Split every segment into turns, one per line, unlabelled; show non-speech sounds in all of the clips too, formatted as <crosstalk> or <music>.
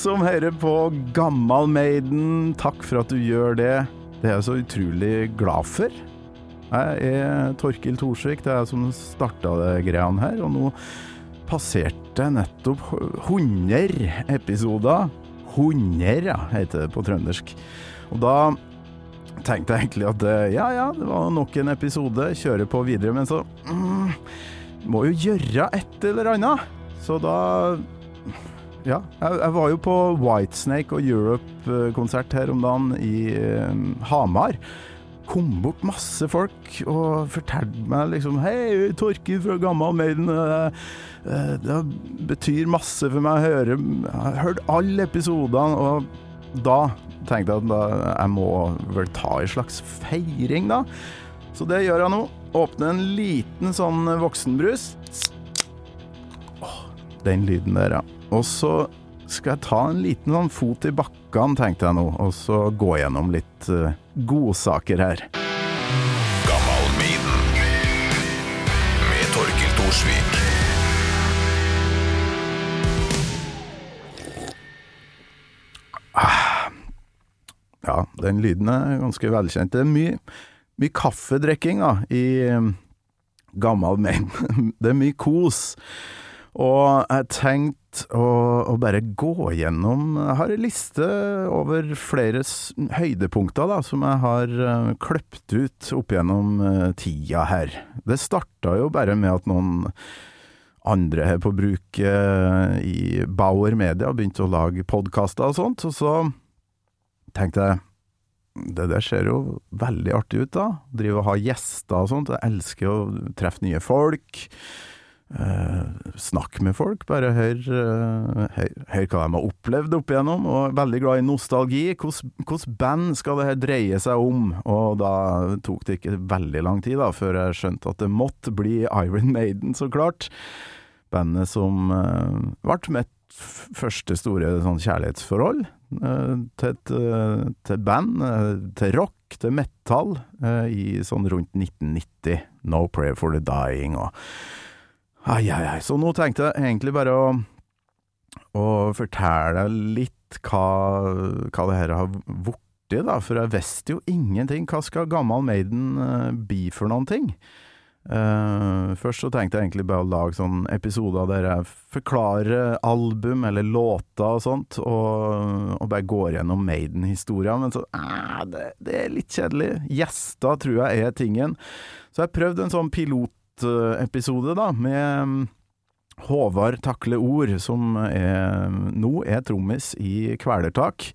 Som hører på Gammal Maiden. Takk for at du gjør det. Det er jeg så utrolig glad for. Jeg er Torkil Thorsvik, det er jeg som starta det greiene her. Og nå passerte jeg nettopp 100 episoder. 100, ja, heter det på trøndersk. Og da tenkte jeg egentlig at eh, ja ja, det var nok en episode, kjøre på videre. Men så mm, må jo gjøre et eller annet. Så da ja, jeg, var jo på Whitesnake og Europe-konsert her om dagen i eh, Hamar. Kom bort masse folk og fortalte meg liksom Hei, Torkil fra Gammal Maiden. eh, eh, det betyr masse for meg å høre Jeg har hørt alle episodene, og da tenkte jeg at da, jeg må vel ta en slags feiring, da. Så det gjør jeg nå. Åpner en liten sånn voksenbrus. Åh, den lyden der, ja. Og så skal jeg ta en liten sånn fot i bakken, tenkte jeg nå, og så gå gjennom litt uh, godsaker her.
Gammal Maiden med Torkil Thorsvik.
Ja, den lyden er ganske velkjent. Det er mye, mye kaffedrikking i um, Gammal Maiden. <laughs> Det er mye kos. Og jeg tenkte å, å bare gå gjennom Jeg har en liste over flere høydepunkter da, som jeg har uh, kløpt ut opp gjennom uh, tida her. Det starta jo bare med at noen andre her på bruk uh, i Bauer Media begynte å lage podkaster og sånt, og så tenkte jeg det der ser jo veldig artig ut, da. Drive og ha gjester og sånt. Jeg elsker å treffe nye folk. Eh, snakke med folk, bare hør, eh, hør, hør hva de har opplevd opp igjennom. Og veldig glad i nostalgi. Hvilket band skal det her dreie seg om? Og da tok det ikke veldig lang tid da, før jeg skjønte at det måtte bli Iron Maiden, så klart. Bandet som eh, ble mitt første store sånn kjærlighetsforhold eh, til eh, til band, eh, til rock, til metal, i sånn rundt 1990. No Prayer for the Dying og Ai, ai, ai. Så nå tenkte jeg egentlig bare å, å fortelle litt hva, hva det her har blitt, da. For jeg visste jo ingenting. Hva skal Gammal Maiden uh, bli for noen ting? Uh, først så tenkte jeg egentlig bare å lage sånn episoder der jeg forklarer album eller låter og sånt, og, og bare går gjennom Maiden-historia, men så uh, det, det er litt kjedelig. Gjester tror jeg er tingen. Så jeg prøvde en sånn pilotepisode, da, med mm, Håvard Takle Ord, som er, nå er trommis i Kvelertak.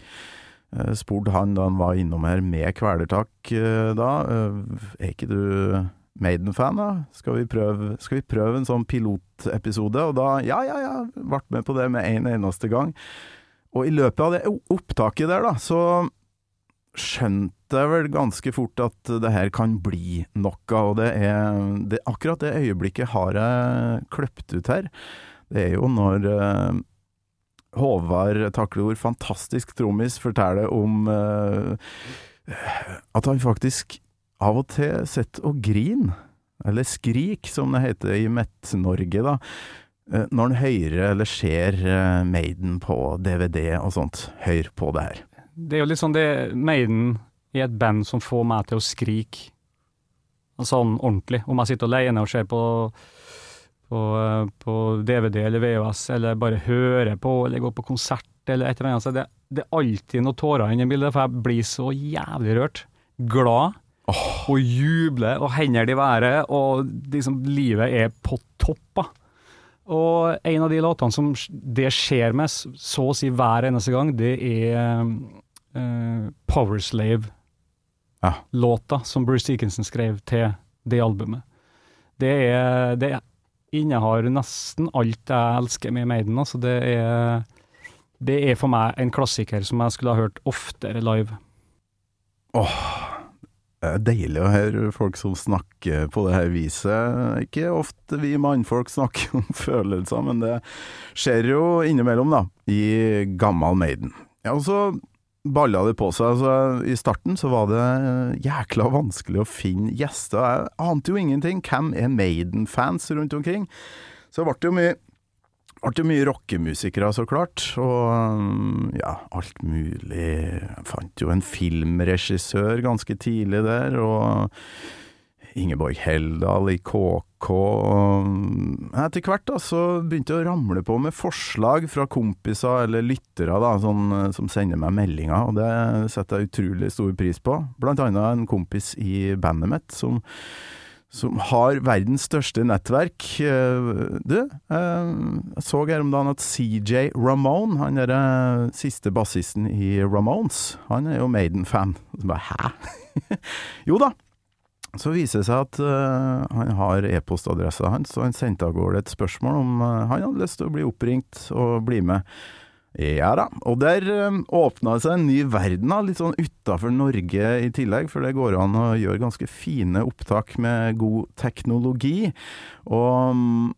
Eh, Spurte han da han var innom her med Kvelertak eh, da, eh, er ikke du Maiden-fan, da? Skal vi, prøve, skal vi prøve en sånn pilotepisode? Og da, ja, ja, ja, ble med på det med en eneste gang. Og i løpet av det opptaket der, da, så skjønte jeg vel ganske fort at det her kan bli noe, og det er det, akkurat det øyeblikket har jeg kløpt ut her. Det er jo når uh, Håvard Takleord, fantastisk trommis, forteller om uh, at han faktisk av og til sitter og griner, eller skrik som det heter i Mett-Norge, da. eh, Når han hører eller ser Maiden på DVD og sånt. Hør på det her.
Det er jo litt sånn det Maiden er et band som får meg til å skrike sånn ordentlig. Om jeg sitter alene og ser på, på, på DVD eller VHS, eller bare hører på, eller går på konsert eller et eller annet. Så det, det er alltid noen tårer inni bildet, for jeg blir så jævlig rørt. Glad. Og jubler, og hender i været, og liksom livet er på topp. da. Og en av de låtene som det skjer med så å si hver eneste gang, det er uh, Powerslave-låta
Ja.
som Bruce Dickinson skrev til det albumet. Det er Det innehar nesten alt jeg elsker med Maiden. Altså det er Det er for meg en klassiker som jeg skulle ha hørt oftere live.
Åh, Det er deilig å høre folk som snakker på det her viset. Ikke ofte vi mannfolk snakker om <laughs> følelser, men det skjer jo innimellom, da, i Gammal Maiden. Ja, og så balla det på seg. Altså, I starten så var det jækla vanskelig å finne gjester. Jeg ante jo ingenting. Hvem er Maiden-fans rundt omkring? Så det ble jo mye ble jo mye rockemusikere, så klart, og um, ja, alt mulig. Jeg fant jo en filmregissør ganske tidlig der, og Ingeborg Heldal i KK. og Etter hvert da, så begynte jeg å ramle på med forslag fra kompiser eller lyttere da, sånn, som sender meg meldinger, og det setter jeg utrolig stor pris på. Blant annet en kompis i bandet mitt som som har verdens største nettverk. Eh, Du, eh, jeg så her om dagen at CJ Ramone, han er den siste bassisten i Ramones, han er jo Maiden-fan. Hæ? <laughs> jo da. Så viser det seg at uh, han har e-postadressa hans, og han sendte av gårde et spørsmål om uh, han hadde lyst til å bli oppringt og bli med. Ja da, og der um, åpna det seg en ny verden, da, litt sånn utafor Norge i tillegg, for det går an å gjøre ganske fine opptak med god teknologi. Og um,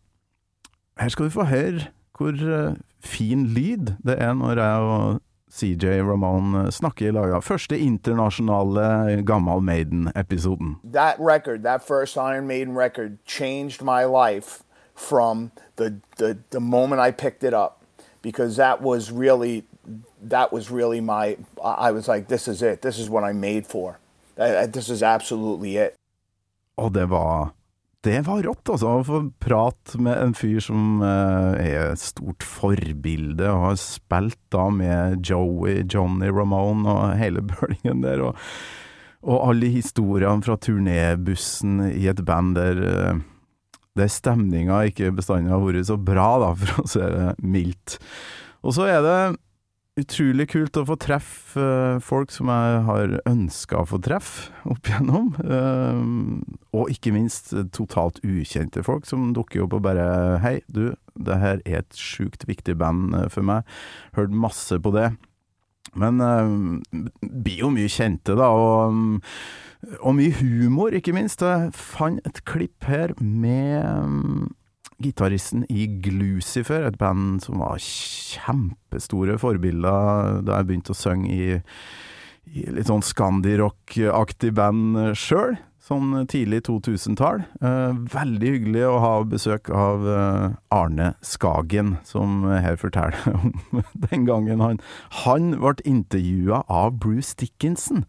her skal du få høre hvor uh, fin lyd det er når jeg og CJ Ramone snakker i laga. Første internasjonale Gammal Maiden-episoden.
that record, that first Iron Maiden record, changed my life from the, the, the moment I picked it up because that was really that was really my I was like this is it this is what I'm made for this is absolutely it
Og det var det var rått, altså, å få prate med en fyr som eh, er et stort forbilde, og har spilt da med Joey, Johnny Ramone og hele <laughs> bølgen der, og, og alle historiene fra turnébussen i et band der eh, der stemninga ikke bestandig har vært så bra, da, for å si det mildt. Og så er det utrolig kult å få treffe eh, folk som jeg har ønska å få treffe opp igjennom. Eh, og ikke minst eh, totalt ukjente folk som dukker opp og bare Hei, du, det her er et sjukt viktig band for meg. Hørt masse på det. Men det blir jo mye kjente, da, og, og mye humor, ikke minst. Jeg fant et klipp her med gitaristen i Glucifer, et band som var kjempestore forbilder da jeg begynte å synge i, i litt sånn Scandi-rock-aktig band sjøl. Sånn tidlig 2000-tall. Eh, veldig hyggelig å ha besøk av eh, Arne Skagen, som her forteller om <laughs> den gangen han, han ble intervjua av Bruce Dickinson.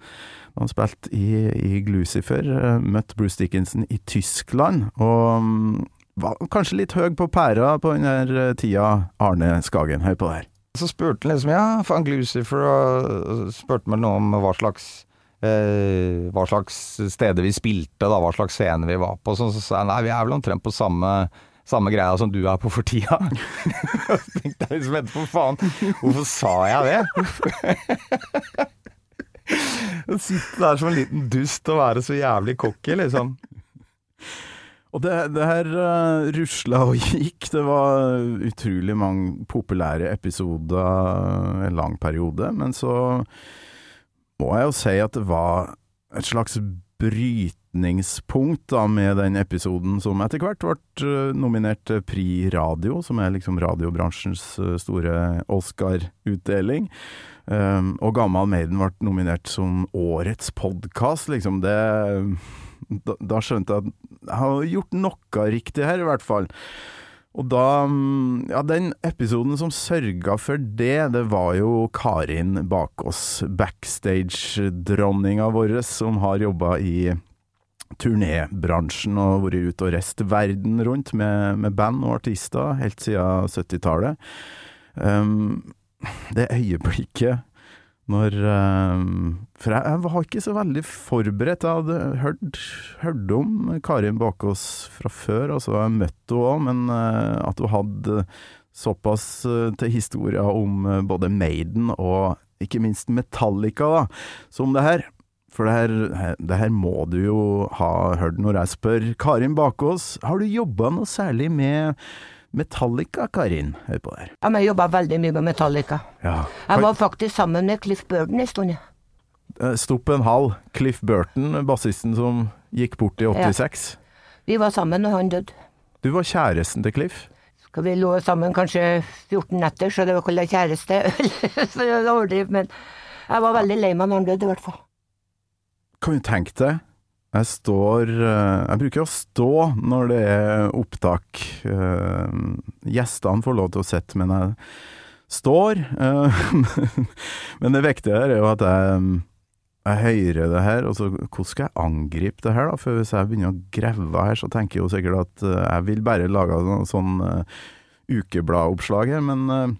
Han spilte i, i Glucifer, eh, møtte Bruce Dickinson i Tyskland, og mm, var kanskje litt høy på pæra på den der tida, Arne Skagen. Hør på det her.
Så spurte han liksom, ja, fang Lucifer, og spurte meg noe om hva slags eh, hva slags steder vi spilte, da, hva slags scene vi var på. Så, så sa jeg nei, vi er vel omtrent på samme, samme greia som du er på for tida. <laughs> så tenkte jeg liksom etterpå, faen, hvorfor sa jeg det? <laughs> Å sitte der som en liten dust og være så jævlig cocky, liksom.
Og det, det her uh, rusla og <laughs> gikk. Det var utrolig mange populære episoder en lang periode. Men så må jeg jo si at det var et slags brytningspunkt da, med den episoden som etter hvert ble uh, nominert til Pri Radio, som er liksom radiobransjens uh, store Oscar-utdeling. Um, og Gammal Maiden ble nominert som årets podkast, liksom. Det da, da skjønte jeg at jeg har gjort noe riktig her, i hvert fall. Og da mm, Ja, den episoden som sørga for det, det var jo Karin Bakås, backstage-dronninga vår, som har jobba i turnébransjen og vært ute og reist verden rundt med, med band og artister helt siden 70-tallet. Um, det øyeblikket når um, For jeg, var ikke så veldig forberedt. Jeg hadde hørt, hørt om Karin Bakås fra før, altså jeg møtte henne òg, men uh, at hun hadde såpass uh, til historier om både Maiden og ikke minst Metallica, da, som det her. For det her, det her må du jo ha hørt når jeg spør. Karin Bakås, har du jobba noe særlig med Metallica, Karin? Hør på der.
Ja, men jeg jobba veldig mye med Metallica.
Ja.
Jeg var faktisk sammen med Cliff Burden en stund.
Eh, Stopp en hal. Cliff Burton, bassisten som gikk bort i 86.
Vi var sammen når han døde.
Du var kjæresten til Cliff.
Skal vi lå sammen kanskje 14 netter, så det var kalt kjæreste. <laughs> så jeg overdriver, men jeg var veldig lei meg når han døde, i hvert fall.
Kan du tenke deg? Jeg står eh, Jeg bruker å stå når det er opptak. Eh, Gjestene får lov til å sitte, men jeg står. eh, <laughs> Men det viktige her er jo at jeg, jeg hører det her, og så hvordan skal jeg angripe det her, da? For hvis jeg begynner å grave her, så tenker jeg jo sikkert at jeg vil bare lage noe sånn uh, ukebladoppslag her, men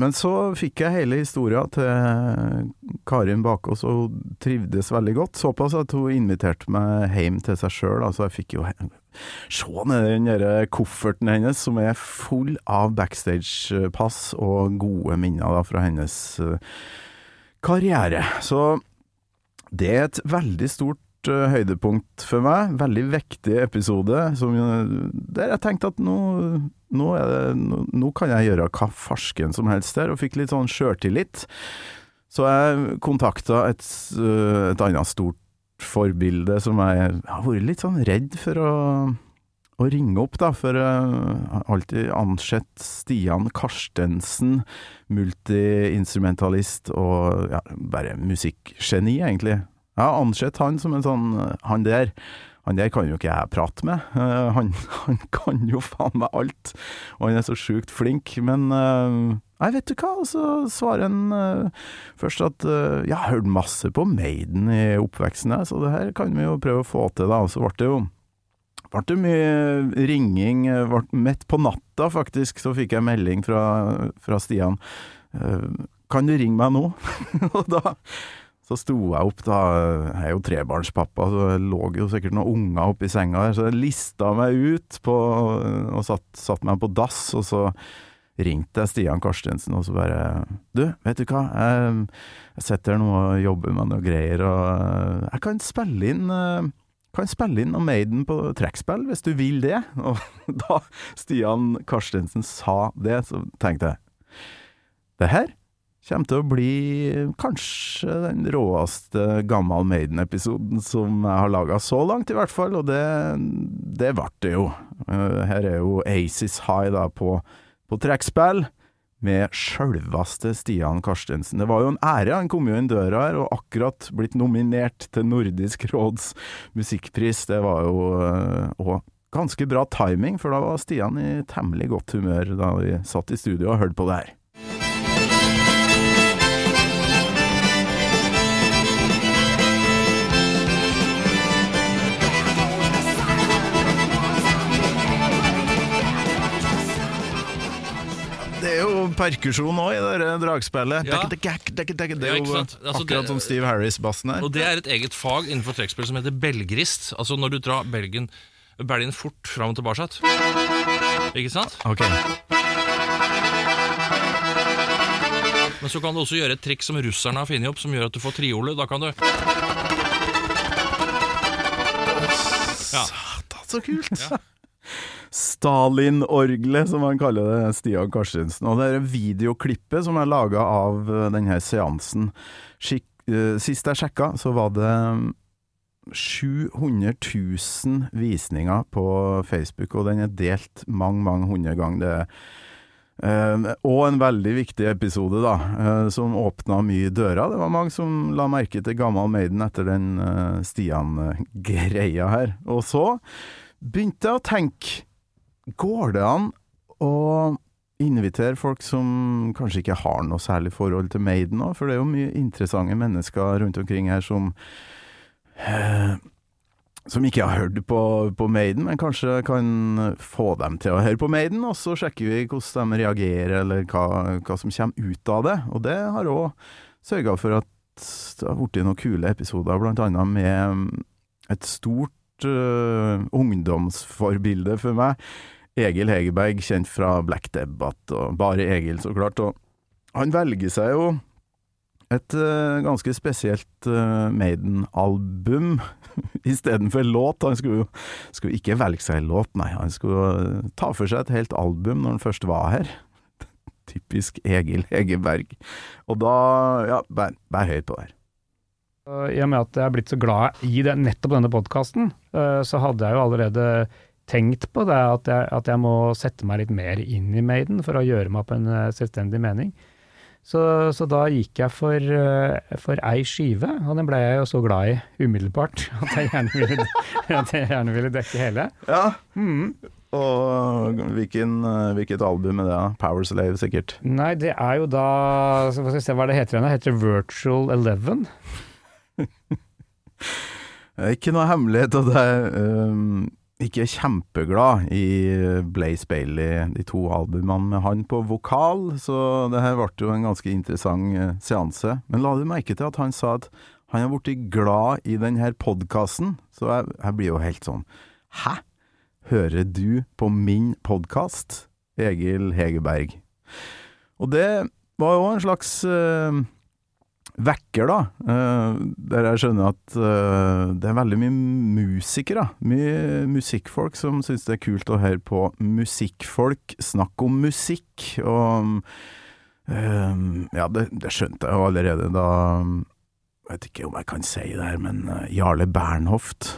men så fikk jeg hele historia til Karin Bakås, og hun trivdes veldig godt. Såpass at hun inviterte meg hjem til seg sjøl. Altså, jeg fikk jo se den der kofferten hennes, som er full av backstage-pass og gode minner da, fra hennes eh, karriere. Så det er et veldig stort høydepunkt for meg. Veldig viktig episode, som, eh, der jeg tenkte at nå, nå, det, nå, nå kan jeg gjøre hva farsken som helst der, og fikk litt sånn sjøltillit. Så jeg kontakta et, eh, et annet stort forbilde som jeg har vært litt sånn redd for å, å ringe opp, da, for jeg har alltid ansett Stian Karstensen, multiinstrumentalist og ja, bare musikkgeni, egentlig. Jeg har ansett han som en sånn Han der, han der kan jo ikke jeg prate med. Uh, han, <laughs> han kan jo faen meg alt, og han er så sjukt flink, men uh, Nei, vet du hva, og så svarer han uh, først at uh, jeg har hørt masse på Maiden i oppveksten, så det her kan vi jo prøve å få til, da. Og så ble det jo ble det mye ringing. eh, Ble, midt på natta, faktisk, så fikk jeg melding fra, fra Stian. Eh, kan du ringe meg nå? <laughs> og da så sto jeg opp, da. Jeg er jo trebarnspappa, så det lå jo sikkert noen unger oppi senga der. Så jeg lista meg ut på, og satt, satt meg på dass, og så ringte jeg Stian Karstensen og så bare Du, vet du hva, jeg, jeg sitter her nå og jobber med noe greier, og eh, jeg kan spille inn eh, kan spille inn noe Maiden på trekkspill, hvis du vil det. Og <laughs> da Stian Karstensen sa det, så tenkte jeg det her kommer til å bli kanskje den råeste Gammal Maiden-episoden som jeg har laga så langt, i hvert fall, og det, det ble det jo. Eh, Her er jo Aces High da på, på trekkspill med sjølveste Stian Karstensen. Det var jo en ære, han kom jo inn døra her og akkurat blitt nominert til Nordisk råds musikkpris. Det var jo òg ganske bra timing, for da var Stian i temmelig godt humør da vi satt i studio og hørte på det her. Perkusjon òg i det dragspillet.
Ja.
Det er jo?
Altså,
akkurat som Steve Harris-bassen her.
Og det er et eget fag innenfor trekkspill som heter belgrist. Altså når du drar belgen, belgen fort fram og tilbake. Ikke sant?
Ok.
Men så kan du også gjøre et trikk som russerne har funnet opp, som gjør at du får triolet. Da kan du Ja.
Så kult! <laughs> Stalin-orgelet, som han kaller det, Stian Karstensen. Og det er videoklippet som er laga av eh, denne seansen. Skik eh, sist jeg sjekka, så var det mm, 700 000 visninger på Facebook, og den er delt mange, mange hundre ganger. Er Eh, og en veldig viktig episode, da, uh, som åpna mye dører. Det var mange som la merke til Gammal Maiden etter den uh, Stian-greia her. Og så begynte jeg å tenke Går det an å invitere folk som kanskje ikke har noe særlig forhold til Maiden òg? For det er jo mye interessante mennesker rundt omkring her som eh, som ikke har hørt på, på Maiden, men kanskje kan få dem til å høre på Maiden, og så sjekker vi hvordan de reagerer, eller hva, hva som kommer ut av det. Og det har òg sørga for at det har blitt noen kule episoder, blant annet med et stort øh, ungdomsforbilde for meg. Egil Hegerberg, kjent fra Black Debbath, og bare Egil, så klart. Og han velger seg jo et uh, ganske spesielt uh, Maiden-album <laughs> istedenfor låt. Han skulle jo skulle ikke velge seg låt, nei. Han skulle ta for seg et helt album når han først var her. <laughs> Typisk Egil Hegerberg. Og da Ja, bare, bare hør på her.
I og med at jeg er blitt så glad i det, nettopp denne podkasten, så hadde jeg jo allerede tenkt på det, at jeg, at jeg må sette meg litt mer inn i Maiden for å gjøre meg opp en eh, selvstendig mening. Så, så, da gikk jeg for, eh, for ei skive, og den ble jeg jo så glad i umiddelbart <laughs> at jeg gjerne ville, <laughs> at jeg gjerne ville dekke hele.
Ja. Mm. Og hvilken, eh, hvilket album er det? Power Slave, sikkert?
Nei, det er jo da Skal vi se hva det heter igjen? Det heter Virtual Eleven.
Ikke noe hemmelighet at jeg um, ikke er kjempeglad i Blaze Bailey, de to albumene med han på vokal, så det her ble jo en ganske interessant uh, seanse. Men la du merke til at han sa at han har blitt glad i denne podkasten, så jeg, jeg, blir jo helt sånn Hæ? Hører du på min podkast? Egil Hegerberg. Og det var jo en slags uh, vekker, da. Uh, der jeg skjønner at uh, det er veldig mye musikere, mye musikkfolk, som syns det er kult å høre på musikkfolk snakke om musikk. Og uh, ja, det, det, skjønte jeg jo allerede da Jeg vet ikke om jeg kan si det her, men Jarle Bernhoft,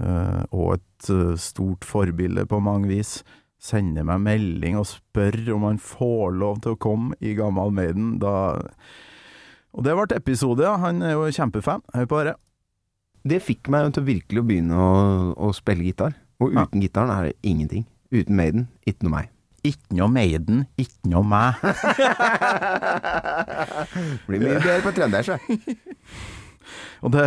og et stort forbilde på mange vis, sender meg melding og spør om han får lov til å komme i Gammal Maiden. Da og det ble episode, ja. Han er jo kjempefan. Hør på dette.
Det fikk meg til virkelig å begynne å, å spille gitar. Og uten ja. gitaren er det ingenting. Uten Maiden, ikke noe meg.
Ikke noe Maiden, ikke noe meg. <laughs>
Blir mye bedre på trøndersk, <laughs>
Og det,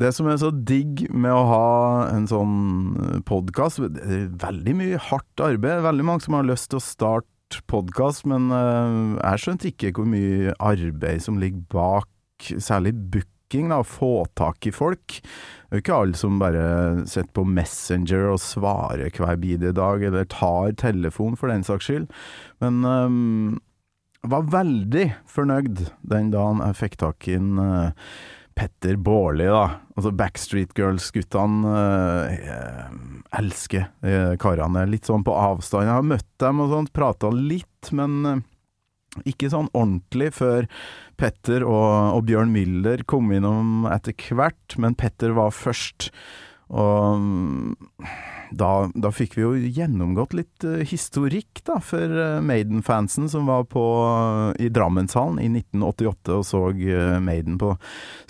det som er så digg med å ha en sånn podkast, veldig mye hardt arbeid. Veldig mange som har lyst til å starte podkast, men uh, jeg skjønte ikke hvor mye arbeid som ligger bak, særlig booking, da, å få tak i folk. Det er jo ikke alle som bare sitter på Messenger og svarer hver bidige dag, eller tar telefon for den saks skyld. Men um, var veldig fornøyd den dagen jeg fikk tak i en uh, Petter Baarli, da. Altså Backstreet Girls-guttene uh, elsker eh, karene. Litt sånn på avstand. Jeg har møtt dem og sånt, prata litt, men uh, ikke sånn ordentlig før Petter og, og Bjørn Müller kom innom etter hvert. Men Petter var først. Og um, da, da, fikk vi jo gjennomgått litt uh, historikk, da, for uh, Maiden-fansen som var på, i Drammenshallen i 1988 og så Maiden på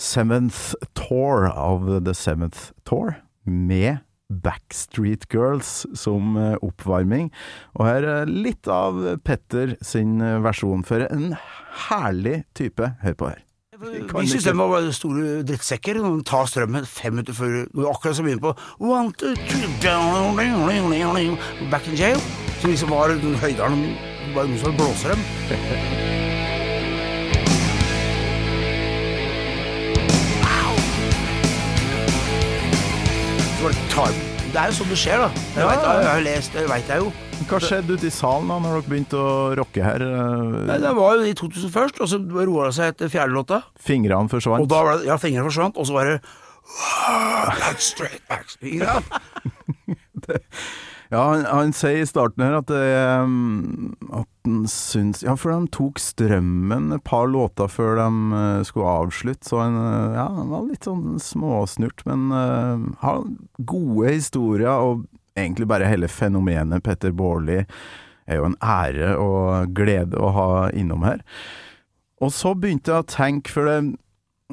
Seventh Tour of The Seventh Tour, med Backstreet Girls som oppvarming. Og her er litt av Petter sin versjon for en herlig type. Hør på her.
Vi syns de var store drittsekker. De tar strømmen fem minutter før Akkurat som begynner på One, two, three, Back in jail. Som liksom var Høydalen Bare noen som blåser dem. <laughs> tar det er jo sånn det skjer, da. Jeg, ja. har lest, det veit jeg jo.
Hva skjedde ute i salen da når dere begynte å rocke her?
Nei, det var jo i 2000 først, og så roa det seg etter fjerde låta.
Fingrene forsvant?
Og da var det, ja, fingrene forsvant, og så var det That's straight back.
det, ja, han, han, sier i starten her at, um, at han syns Ja, for de tok strømmen et par låter før de uh, skulle avslutte, så han, uh, ja, var litt sånn småsnurt, men uh, har gode historier, og egentlig bare hele fenomenet Petter Baarli er jo en ære og glede å ha innom her. Og så begynte jeg å tenke, for det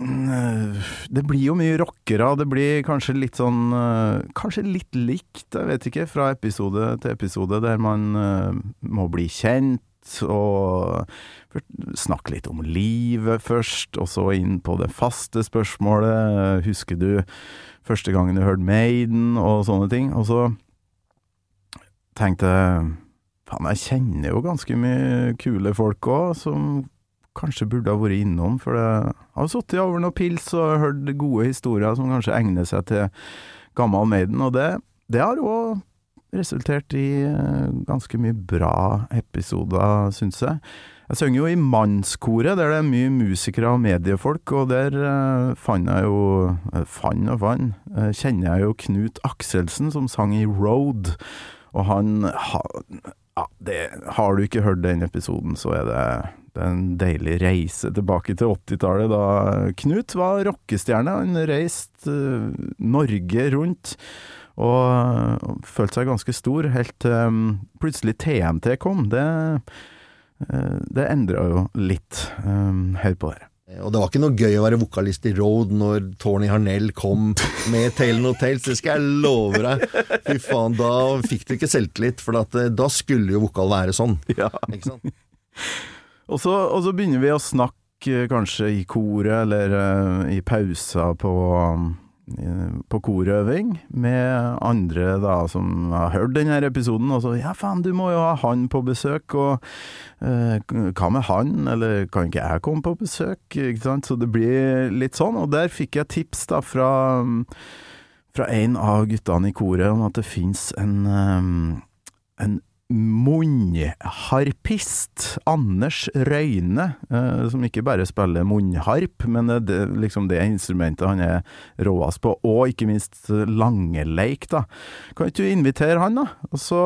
det blir jo mye rockere, det blir kanskje litt sånn eh, Kanskje litt likt, jeg vet ikke, fra episode til episode, der man uh, må bli kjent og snakke litt om livet først, og så inn på det faste spørsmålet. Husker du første gangen du hørte Maiden, og sånne ting? Og så tenkte jeg faen, jeg kjenner jo ganske mye kule folk òg, som kanskje burde ha vært innom, for det har sittet over noen pils og hørt gode historier som kanskje egner seg til Gammal Maiden, og det, det har òg resultert i eh, ganske mye bra episoder, syns jeg. Jeg synger jo i mannskoret, der det er mye musikere og mediefolk, og der uh, fant jeg jo uh, Fant og fant. Uh, kjenner jeg jo Knut Akselsen, som sang i Road, og han ha, ja, det, Har du ikke hørt den episoden, så er det det er en deilig reise tilbake til 80-tallet, da Knut var rockestjerne. Han reiste eh, Norge rundt og, følte seg ganske stor, helt til um, plutselig TNT kom. Det, eh, det endra jo litt. Hør på dere.
Og det var ikke noe gøy å være vokalist i Road når Tony Harnell kom med Tale of Tales, det skal jeg love deg. Fy faen, da fikk du ikke selvtillit, for at, eh, da skulle jo vokal være sånn.
Ja.
Ikke sant? <laughs>
Og så, og så begynner vi å snakke kanskje i koret, eller uh, i pauser på, eh, på korøving, med andre da som har hørt denne episoden, og så ja faen, du må jo ha han på besøk, og uh, hva med han, eller kan ikke jeg komme på besøk, ikke sant, så det blir litt sånn, og der fikk jeg tips da fra fra en av guttene i koret om at det finnes en, um, en munnharpist, Anders Røyne, eh, som ikke bare spiller munnharp, men det er liksom det instrumentet han er råest på, og ikke minst langeleik, da. Kan ikke du invitere han, da? Og så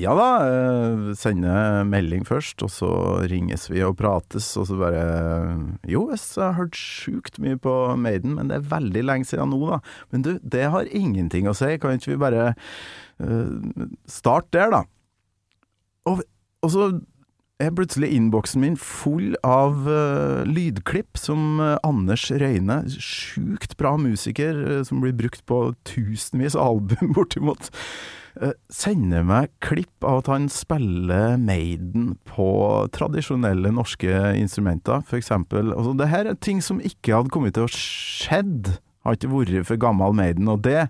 ja da, eh, sende melding først, og så ringes vi og prates, og så bare Jo, jeg har hørt sjukt mye på Maiden, men det er veldig lenge siden nå, da. Men du, det har ingenting å si, kan ikke vi bare uh, starte der, da? Og, og så er plutselig innboksen min full av uh, lydklipp som uh, Anders Røyne, sjukt bra musiker uh, som blir brukt på tusenvis av album, <laughs> bortimot, eh, sender meg klipp av at han spiller Maiden på tradisjonelle norske instrumenter, for eksempel. Altså, det her er ting som ikke hadde kommet til å skjedd, har ikke vært for gammel Maiden, og det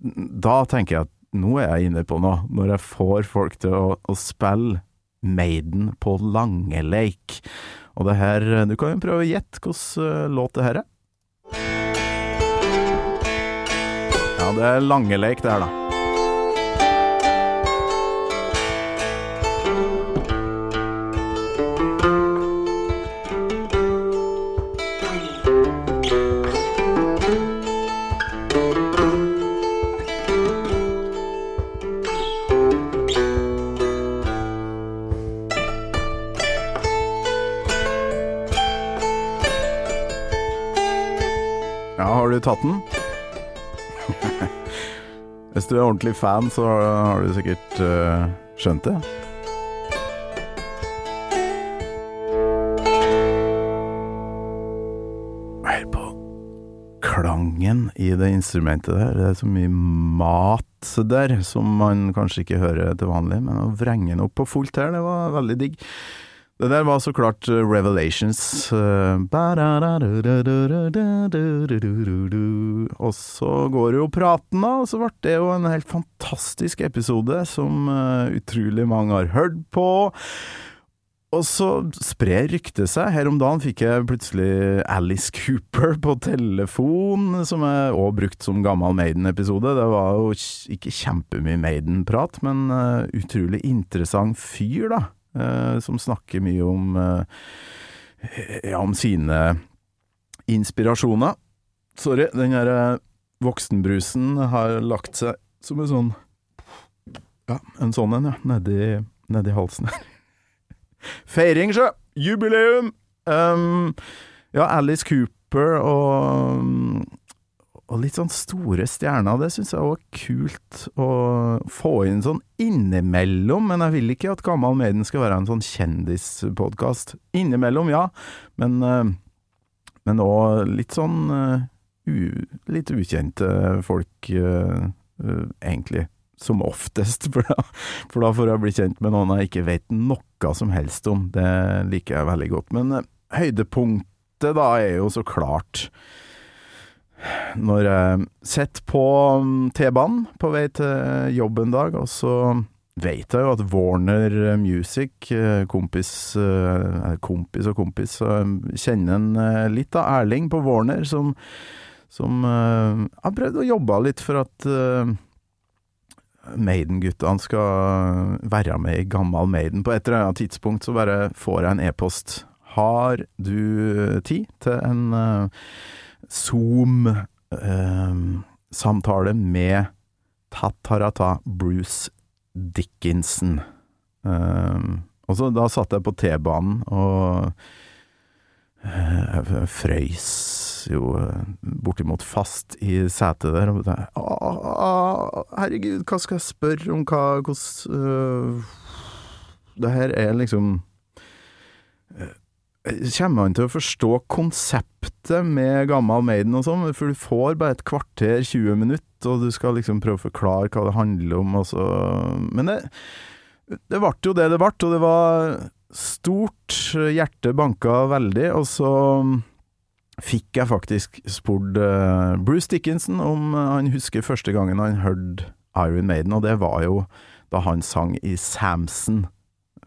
Da tenker jeg at nå er jeg inne på noe, når jeg får folk til å, å spille Maiden på langeleik. Og det her Du kan jo prøve å gjette hvilken eh, låt det her er. Ja, det er langeleik, det her, da. Har du tatt den? <laughs> Hvis du er ordentlig fan, så har du sikkert uh, skjønt det. Hør på klangen i det instrumentet der. Det er så mye mat der som man kanskje ikke hører til vanlig, men å vrenge den opp på fullt her, det var veldig digg. Det der var så klart eh, Revelations. Og så går det jo praten, da. og Så ble det jo en helt fantastisk episode som utrolig mange har hørt på. Og så sprer ryktet seg. Her om dagen fikk jeg plutselig Alice Cooper på telefon, som er òg brukt som gammel Maiden-episode. Det var jo ikke kjempemye Maiden-prat, men utrolig interessant fyr, da eh, som snakker mye om eh, Ja, om sine inspirasjoner. Sorry, den her eh, voksenbrusen har lagt seg som en sånn Ja, en sånn en, ja. Nedi, nedi halsen her. <laughs> Feiring, sjø! Jubileum! Um, ja, Alice Cooper og og litt sånn store stjerner, det syns jeg er kult å få inn sånn innimellom, men jeg vil ikke at Gammal Maiden skal være en sånn kjendispodkast. Innimellom, ja, men eh, men òg litt sånn eh, u, litt ukjente folk, eh, egentlig. Som oftest, <laughs> for da, for da får jeg bli kjent med noen jeg ikke vet noe som helst om. Det liker jeg veldig godt. Men høydepunktet da er jo så klart når jeg sitter på mm, T-banen på vei til jobb en dag, og så vet jeg jo at Warner Music, eh, kompis, eh, kompis og kompis, kjenner en eh, litt av Erling på Warner, som, som har prøvd å jobbe litt for at Maiden-guttene skal være med i Gammal Maiden. På et eller annet tidspunkt så bare får jeg en e-post. Har du tid til en Zoom-samtale med Tatarata Bruce Dickinson? Um, Og så da satt jeg på T-banen og eh, frøys jo eh, bortimot fast i setet der. Og tenkte, «Å, å, herregud, hva skal jeg spørre om hva hvordan øh, Det her er liksom øh, Kommer han til å forstå konseptet med Gammal Maiden og sånn? For du får bare et kvarter, 20 minutter, og du skal liksom prøve å forklare hva det handler om, og så Men det, det ble jo det det ble, og det var stort. Hjertet banka veldig, og så fikk jeg faktisk spurt eh, Bruce Dickinson om han husker første gangen han hørte Iron Maiden, og det var jo da han sang i Samson,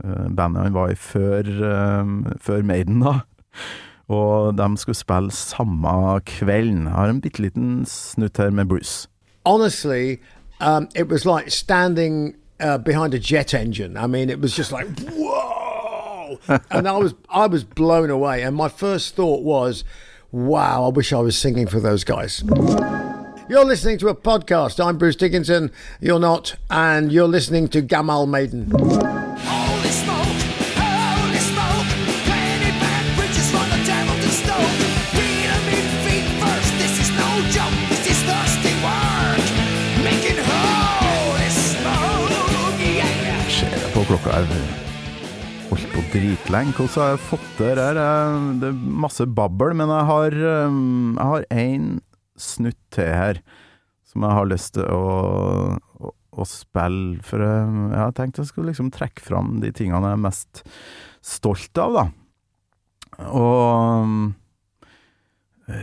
bandet han var i før, eh, før Maiden, da. Og de skulle spille samme kvelden. Jeg har en bitte liten snutt her med Bruce.
honestly, um, it was like standing uh, behind a jet engine. I mean, it was just like whoa, <laughs> and I was I was blown away. And my first thought was, wow, I wish I was singing for those guys. You're listening to a podcast. I'm Bruce Dickinson. You're not, and you're listening to Gamal Maiden.
Klokka her Holdt på dritlenge. Hvordan har jeg fått det her? Det er masse babbel, men jeg har um, Jeg har én snutt til her som jeg har lyst til å, å, å spille. For jeg, jeg har tenkt jeg skulle liksom trekke fram de tingene jeg er mest stolt av, da. Og um,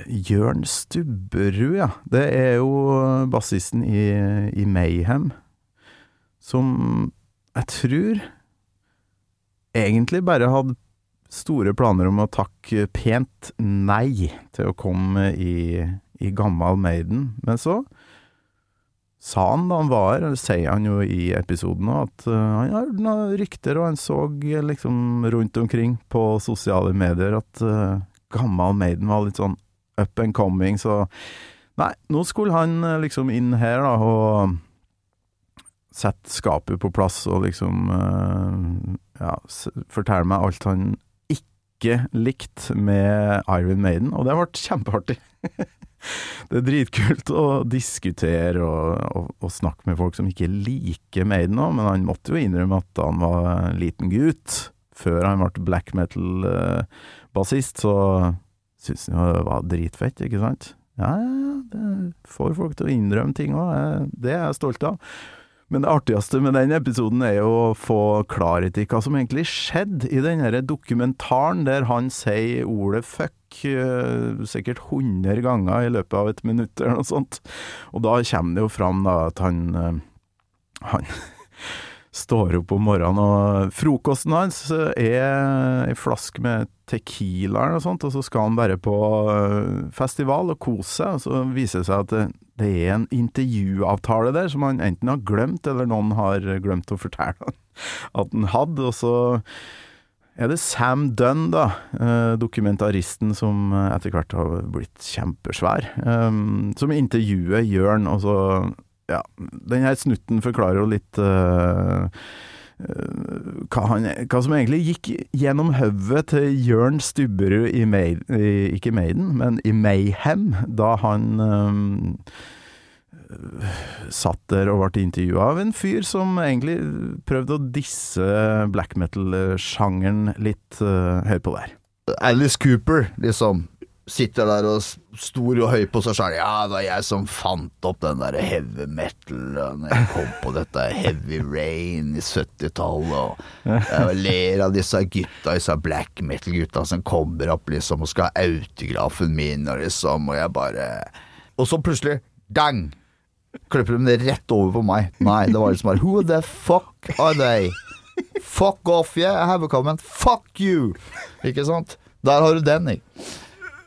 Jørn Stubberud, ja. Det er jo bassisten i, i Mayhem. Som jeg tror egentlig bare hadde store planer om å takke pent nei til å komme i, i Gammal Maiden. Men så sa han da han var her, det sier han jo i episoden òg, at uh, han har hørt noen rykter, og han så uh, liksom rundt omkring på sosiale medier at uh, Gammal Maiden var litt sånn up and coming, så nei, nå skulle han liksom inn her da, og sette skapet på plass og liksom uh, ja, fortelle meg alt han ikke likte med Iron Maiden, og det ble kjempeartig. <laughs> det er dritkult å diskutere og, og, og snakke med folk som ikke liker Maiden òg, men han måtte jo innrømme at han var en liten gutt, før han ble black metal-bassist, så syntes han det var dritfett, ikke sant? Ja, det får folk til å innrømme ting òg, det er jeg stolt av. Men det artigste med den episoden er jo å få klarhet i hva som egentlig skjedde i den dokumentaren der han sier ordet fuck eh, sikkert 100 ganger i løpet av et minutt eller noe sånt. Og da kommer det jo fram da at han eh, han står opp om morgenen, og frokosten hans er ei flaske med Tequila noe sånt, og så skal han bare på eh, festival og kose seg, og så viser det seg at det, det er en intervjuavtale der som han enten har glemt, eller noen har glemt å fortelle han <laughs> at han hadde, og så er det Sam Dunn, da, eh, dokumentaristen som etter hvert har blitt kjempesvær, eh, som intervjuer Jørn, og så ja, den her snutten forklarer jo litt uh, hva, han, hva som egentlig gikk gjennom hodet til Jørn Stubberud i, Maid, i Ikke Maiden, men i Mayhem, da han um, satt der og ble intervjua av en fyr som egentlig prøvde å disse black metal-sjangeren litt. Uh, hør på der.
Alice Cooper, liksom. Sitter der og stor og høy på seg sjøl. Ja, det var jeg som fant opp den der heavy metal. Når jeg kom på dette heavy rain i 70-tallet. Og jeg ler av disse gutta, disse black metal-gutta som kommer opp liksom og skal ha autografen min, og liksom, og jeg bare Og så plutselig, dang! Klipper de det rett over på meg. Nei, det var liksom bare Who the fuck are they? Fuck off, yeah, I have a comment. Fuck you! Ikke sant? Der har du den, jeg.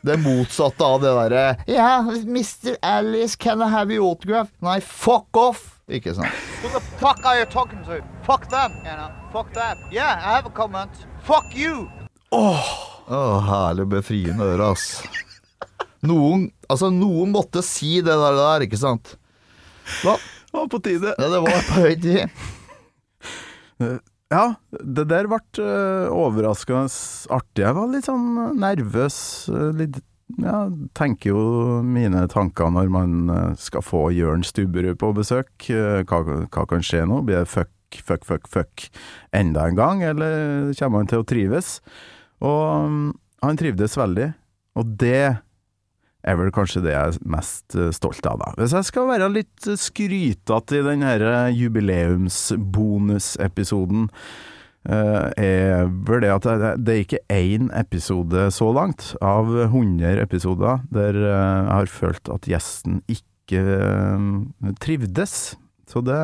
Det motsatte av det derre Ja, Mr. Alice, can I have your autograph? Nei, fuck off! Ikke sant?
Who the fuck are you talking to? Fuck them, you know. Fuck them. Yeah, I have a comment. Fuck you.
Å, herlig befriende øre, ass. Noen, altså, noen måtte si det der, der ikke sant? Hva?
Det var på tide.
Ja, det var på høy tid. <laughs>
Eh, Ja, det der ble uh, overraskende artig. Jeg var litt sånn nervøs. eh, litt ja, tenker jo mine tanker når man eh, skal få Jørn Stubberud på besøk. Eh, Hva, hva kan skje nå? Blir det fuck, fuck, fuck, fuck enda en gang, eller kommer han til å trives? Og mm, han trivdes veldig, og det er vel kanskje det jeg er mest eh, stolt av, da. Hvis jeg skal være litt skrytete i denne jubileumsbonusepisoden, eh, er vel det at det, er ikke én episode så langt, av 100 episoder, der eh, jeg har følt at gjesten ikke eh, trivdes. Så det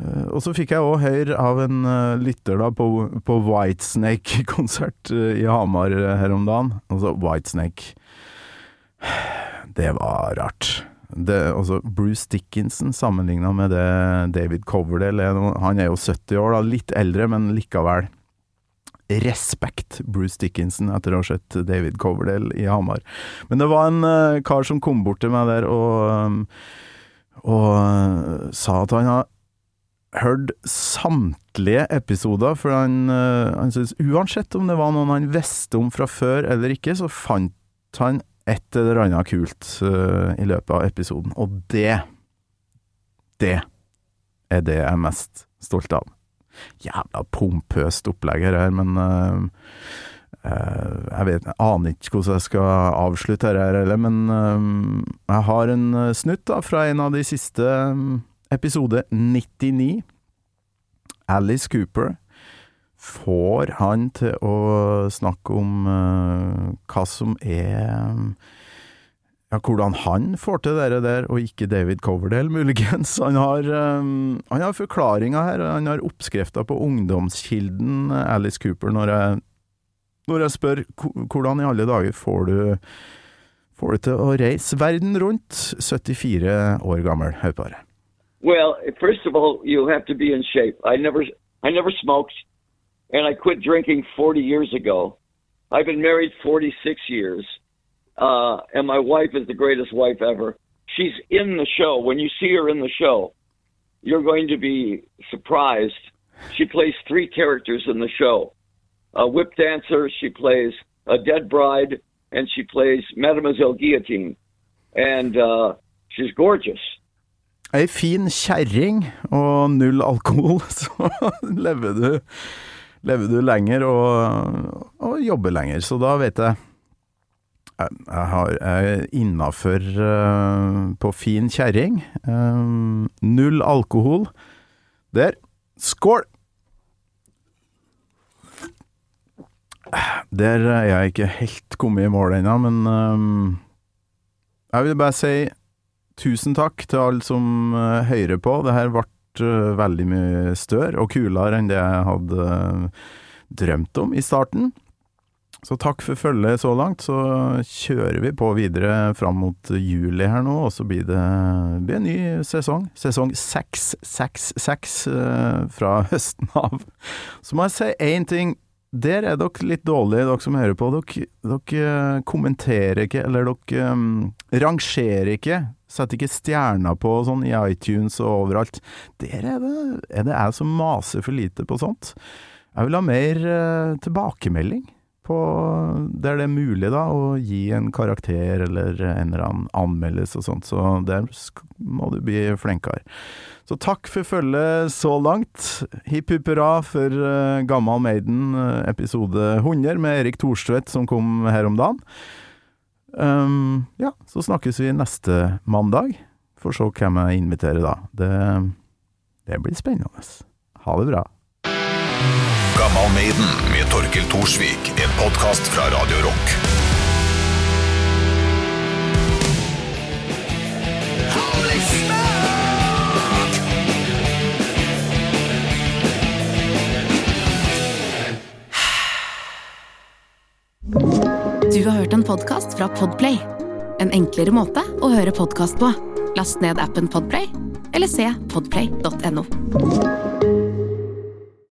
eh, Og så fikk jeg òg høre av en eh, lytter da på, på Whitesnake-konsert eh, i Hamar eh, her om dagen. Altså Whitesnake. Det var rart. Det, også Bruce Dickinson sammenligna med det David Coverdale er Han er jo 70 år, da, litt eldre, men likevel. Respekt Bruce Dickinson etter å ha sett David Coverdale i Hamar. Men det var en uh, kar som kom bort til meg der og, um, og uh, sa at han har hørt samtlige episoder, for han, uh, han synes uansett om det var noen han visste om fra før eller ikke, så fant han et eller annet kult uh, i løpet av episoden. Og det, det er det jeg er mest stolt av. Jævla pompøst opplegg her, men uh, uh, jeg vet, jeg aner ikke hvordan jeg skal avslutte her, eller, men jeg har en snutt da, fra en av de siste um, episode 99. Alice Cooper får han til å snakke om uh, hva som er ja, hvordan han får til det der, og ikke David Coverdale, <laughs> muligens. Han har, um, han har forklaringa her, han har oppskrifta på ungdomskilden eh, Alice Cooper, når jeg, når jeg spør hvordan i alle dager får du Får du til å reise verden rundt, 74 år gammel. Hør.
Well, first of all, you have to be in shape. I never smoked, and I quit drinking 40 years ago. I've been married 46 years, uh, and my wife is the greatest wife ever. She's in the show. When you see her in the show, you're going to be surprised. She plays three characters in the show: a whip dancer, she plays a dead bride, and she plays Mademoiselle Guillotine, and uh, she's gorgeous.
Ei fin kjerring og null alkohol, <laughs> så lever du, lever du lenger og, og jobber lenger. Så da vet jeg Jeg, har, jeg er innafor på fin kjerring. Eh, null alkohol. Der. Skål! Der er jeg ikke helt kommet i mål ennå, men eh, jeg vil bare si tusen takk til alle som eh, hører på. Det her ble eh, veldig mye større og kulere enn det jeg hadde eh, drømt om i starten. Så takk for følget så langt. Så kjører vi på videre fram mot juli her nå, og så blir det blir en ny sesong. Sesong 666 eh, fra <laughs> høsten av. Så må jeg si én ting. Der er dere litt dårlige, dere som hører på. Dere, dere kommenterer ikke, eller dere um, rangerer ikke. Setter ikke stjerner på sånn i iTunes og overalt. Der er det, er det jeg som maser for lite på sånt. Jeg vil ha mer uh, tilbakemelding på der det er mulig, da, å gi en karakter eller en eller annen anmeldelse og sånt. Så der må du bli flinkere. Så takk for følget så langt. Hipp hipp hurra for uh, Gammal Maiden eh, episode 100 med Erik Thorstvedt som kom her om dagen. Um, ja, så snakkes vi neste mandag. Får se hvem jeg inviterer da. Det, det blir spennende. Ha det bra.
Gammal Maiden med Torkel Thorsvik. En podkast fra Radio Rock.
Du har hørt en podkast fra Podplay. En enklere måte å høre podkast på. Last ned appen Podplay, eller se podplay.no.